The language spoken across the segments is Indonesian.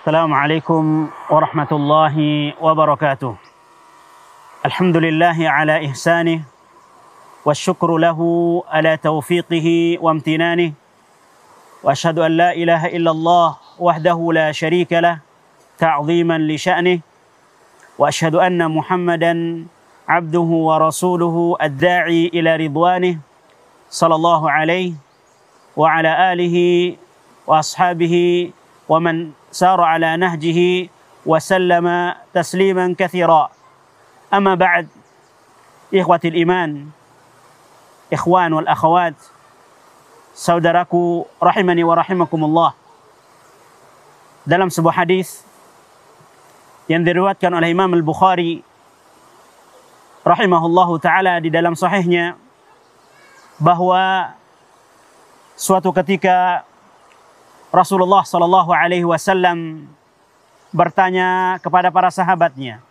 السلام عليكم ورحمة الله وبركاته. الحمد لله على إحسانه والشكر له على توفيقه وامتنانه وأشهد أن لا إله إلا الله وحده لا شريك له تعظيما لشأنه وأشهد أن محمدا عبده ورسوله الداعي إلى رضوانه صلى الله عليه وعلى آله وأصحابه ومن سار على نهجه وسلم تسليما كثيرا أما بعد إخوة الإيمان إخوان والأخوات saudaraku rahimani wa rahimakumullah dalam sebuah hadis yang diriwayatkan oleh Imam Al-Bukhari rahimahullahu taala di dalam sahihnya bahwa suatu ketika Rasulullah sallallahu alaihi wasallam bertanya kepada para sahabatnya.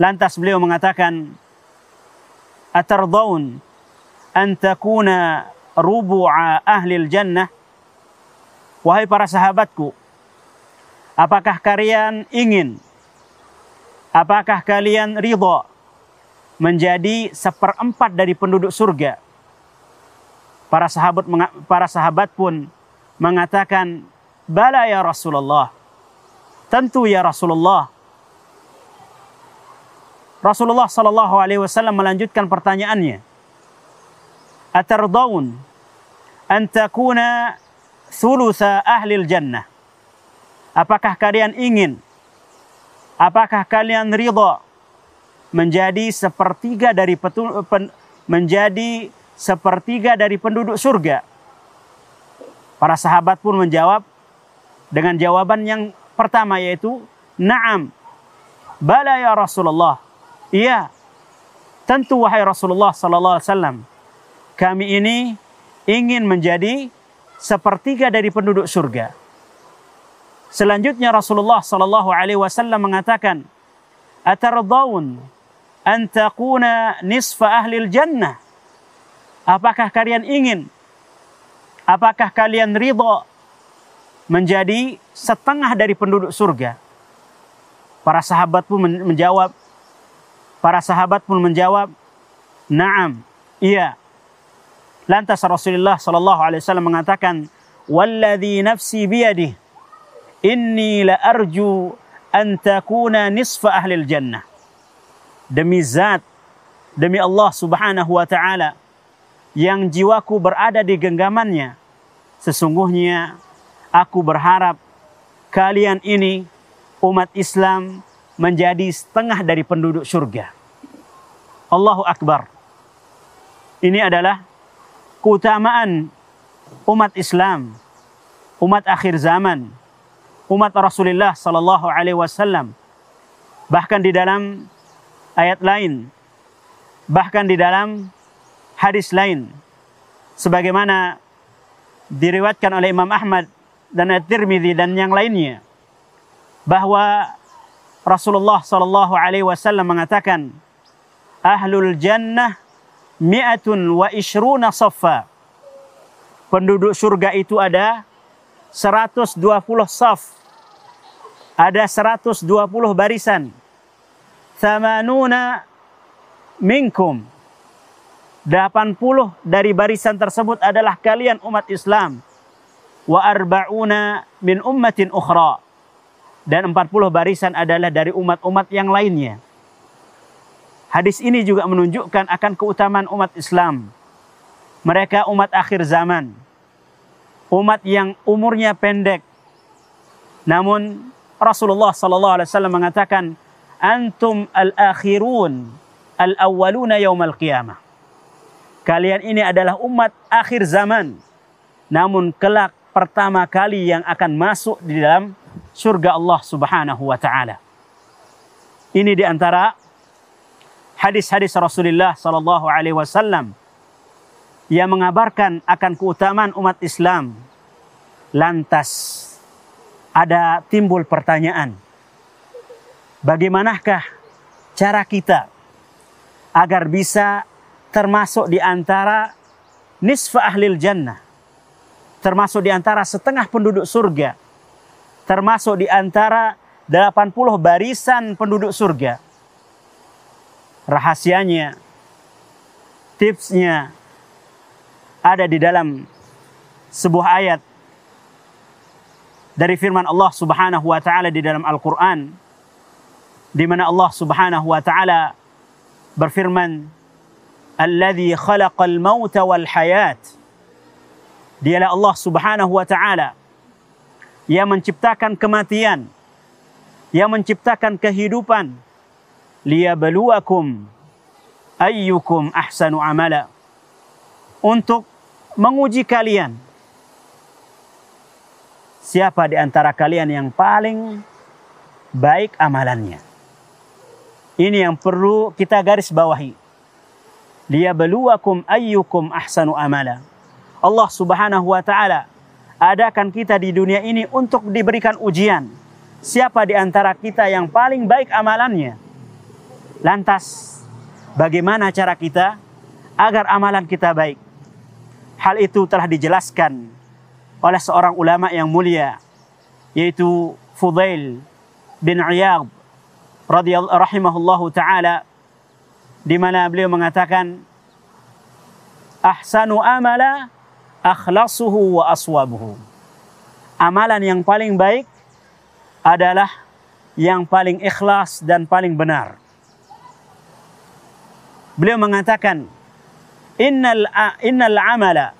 Lantas beliau mengatakan atardaun an takuna rubu'a ahli jannah? Wahai para sahabatku apakah kalian ingin apakah kalian ridha menjadi seperempat dari penduduk surga? Para sahabat para sahabat pun mengatakan bala ya Rasulullah. Tentu ya Rasulullah. Rasulullah sallallahu alaihi wasallam melanjutkan pertanyaannya. An takuna thulutha jannah? Apakah kalian ingin apakah kalian ridha menjadi sepertiga dari petul, pen, menjadi sepertiga dari penduduk surga para sahabat pun menjawab dengan jawaban yang pertama yaitu na'am bala ya Rasulullah iya tentu wahai Rasulullah sallallahu alaihi wasallam kami ini ingin menjadi sepertiga dari penduduk surga. Selanjutnya Rasulullah sallallahu alaihi wasallam mengatakan, "Atardaun an takuna nisfa ahli jannah?" Apakah kalian ingin apakah kalian ridha menjadi setengah dari penduduk surga? Para sahabat pun menjawab para sahabat pun menjawab, "Na'am." Iya, Lantas Rasulullah Shallallahu Alaihi Wasallam mengatakan, "Walladhi nafsi biyadih, inni la arju an takuna nisfa ahli jannah." Demi zat, demi Allah Subhanahu wa taala yang jiwaku berada di genggamannya, sesungguhnya aku berharap kalian ini umat Islam menjadi setengah dari penduduk surga. Allahu Akbar. Ini adalah keutamaan umat Islam, umat akhir zaman, umat Rasulullah sallallahu alaihi wasallam. Bahkan di dalam ayat lain, bahkan di dalam hadis lain sebagaimana diriwayatkan oleh Imam Ahmad dan At-Tirmidzi dan yang lainnya bahwa Rasulullah sallallahu alaihi wasallam mengatakan ahlul jannah mi'atun wa ishruna saffa. Penduduk surga itu ada 120 saf. Ada 120 barisan. Thamanuna minkum. 80 dari barisan tersebut adalah kalian umat Islam. Wa arba'una min ummatin ukhra. Dan 40 barisan adalah dari umat-umat yang lainnya. Hadis ini juga menunjukkan akan keutamaan umat Islam. Mereka umat akhir zaman. Umat yang umurnya pendek. Namun Rasulullah sallallahu alaihi wasallam mengatakan, "Antum al-akhirun al-awwaluna yaumal qiyamah." Kalian ini adalah umat akhir zaman. Namun kelak pertama kali yang akan masuk di dalam surga Allah Subhanahu wa taala. Ini di antara hadis-hadis Rasulullah Sallallahu Alaihi Wasallam yang mengabarkan akan keutamaan umat Islam. Lantas ada timbul pertanyaan, bagaimanakah cara kita agar bisa termasuk di antara nisfa ahlil jannah, termasuk di antara setengah penduduk surga. termasuk di antara 80 barisan penduduk surga. Rahasianya, tipsnya ada di dalam sebuah ayat dari firman Allah Subhanahu wa taala di dalam Al-Qur'an di mana Allah Subhanahu wa taala berfirman Alladhi khalaqal mauta wal hayat Dialah Allah Subhanahu wa taala yang menciptakan kematian, yang menciptakan kehidupan, liyabluwakum ayyukum ahsanu amala. Untuk menguji kalian. Siapa di antara kalian yang paling baik amalannya? Ini yang perlu kita garis bawahi. Liyabluwakum ayyukum ahsanu amala. Allah Subhanahu wa taala adakan kita di dunia ini untuk diberikan ujian. Siapa di antara kita yang paling baik amalannya? Lantas, bagaimana cara kita agar amalan kita baik? Hal itu telah dijelaskan oleh seorang ulama yang mulia, yaitu Fudail bin Iyad radhiyallahu rahimahullahu taala di mana beliau mengatakan ahsanu amala akhlasuhu wa aswabuhu. Amalan yang paling baik adalah yang paling ikhlas dan paling benar. Beliau mengatakan, "Innal innal amala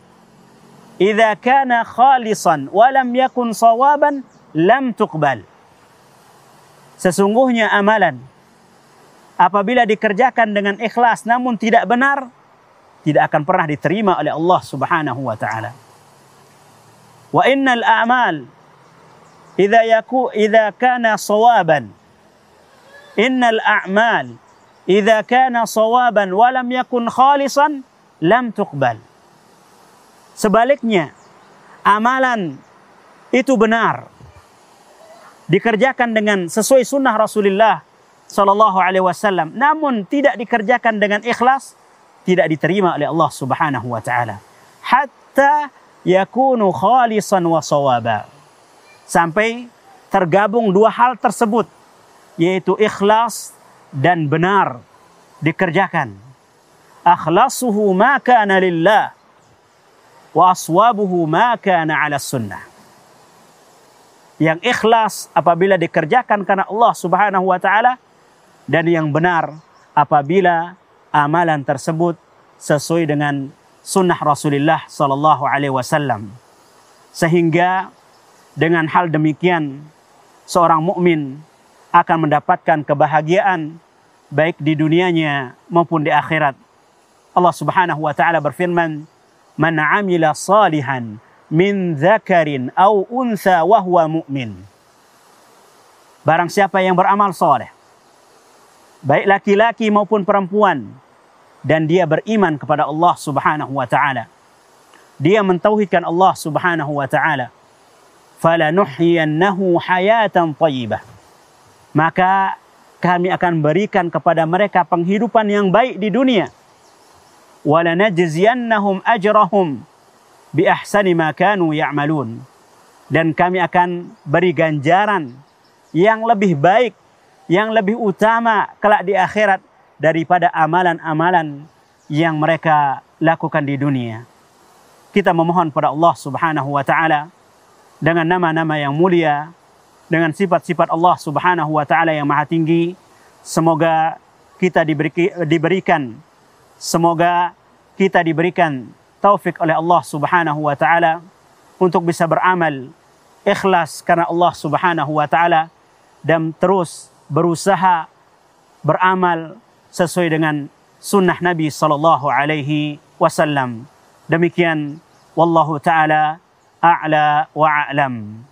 idza kana khalisan wa lam yakun sawaban lam tuqbal." Sesungguhnya amalan apabila dikerjakan dengan ikhlas namun tidak benar tidak akan pernah diterima oleh Allah Subhanahu wa taala. Wa innal a'mal idza yaku idza kana sawaban innal a'mal idza kana sawaban wa lam yakun khalisan lam tuqbal. Sebaliknya, amalan itu benar dikerjakan dengan sesuai sunnah Rasulullah Sallallahu Alaihi Wasallam, namun tidak dikerjakan dengan ikhlas, tidak diterima oleh Allah Subhanahu wa taala. Hatta yakunu khalisan wa sawaba. Sampai tergabung dua hal tersebut yaitu ikhlas dan benar dikerjakan. Akhlasuhu ma kana lillah wa aswabuhu ma kana ala sunnah. Yang ikhlas apabila dikerjakan karena Allah Subhanahu wa taala dan yang benar apabila amalan tersebut sesuai dengan sunnah Rasulullah Sallallahu Alaihi Wasallam. Sehingga dengan hal demikian seorang mukmin akan mendapatkan kebahagiaan baik di dunianya maupun di akhirat. Allah Subhanahu wa taala berfirman, "Man 'amila salihan min dzakarin aw untha wa huwa mu'min." Barang siapa yang beramal soleh baik laki-laki maupun perempuan dan dia beriman kepada Allah Subhanahu wa taala. Dia mentauhidkan Allah Subhanahu wa taala. Falanuhyiyannahu hayatan thayyibah. Maka kami akan berikan kepada mereka penghidupan yang baik di dunia. Walanajziyannahum ajrahum bi ahsani ma kanu ya'malun. Dan kami akan beri ganjaran yang lebih baik yang lebih utama kelak di akhirat daripada amalan-amalan yang mereka lakukan di dunia. Kita memohon pada Allah Subhanahu wa taala dengan nama-nama yang mulia, dengan sifat-sifat Allah Subhanahu wa taala yang maha tinggi, semoga kita diberi, diberikan semoga kita diberikan taufik oleh Allah Subhanahu wa taala untuk bisa beramal ikhlas karena Allah Subhanahu wa taala dan terus berusaha beramal sesuai dengan sunnah Nabi sallallahu alaihi wasallam. Demikian wallahu taala a'la wa a'lam.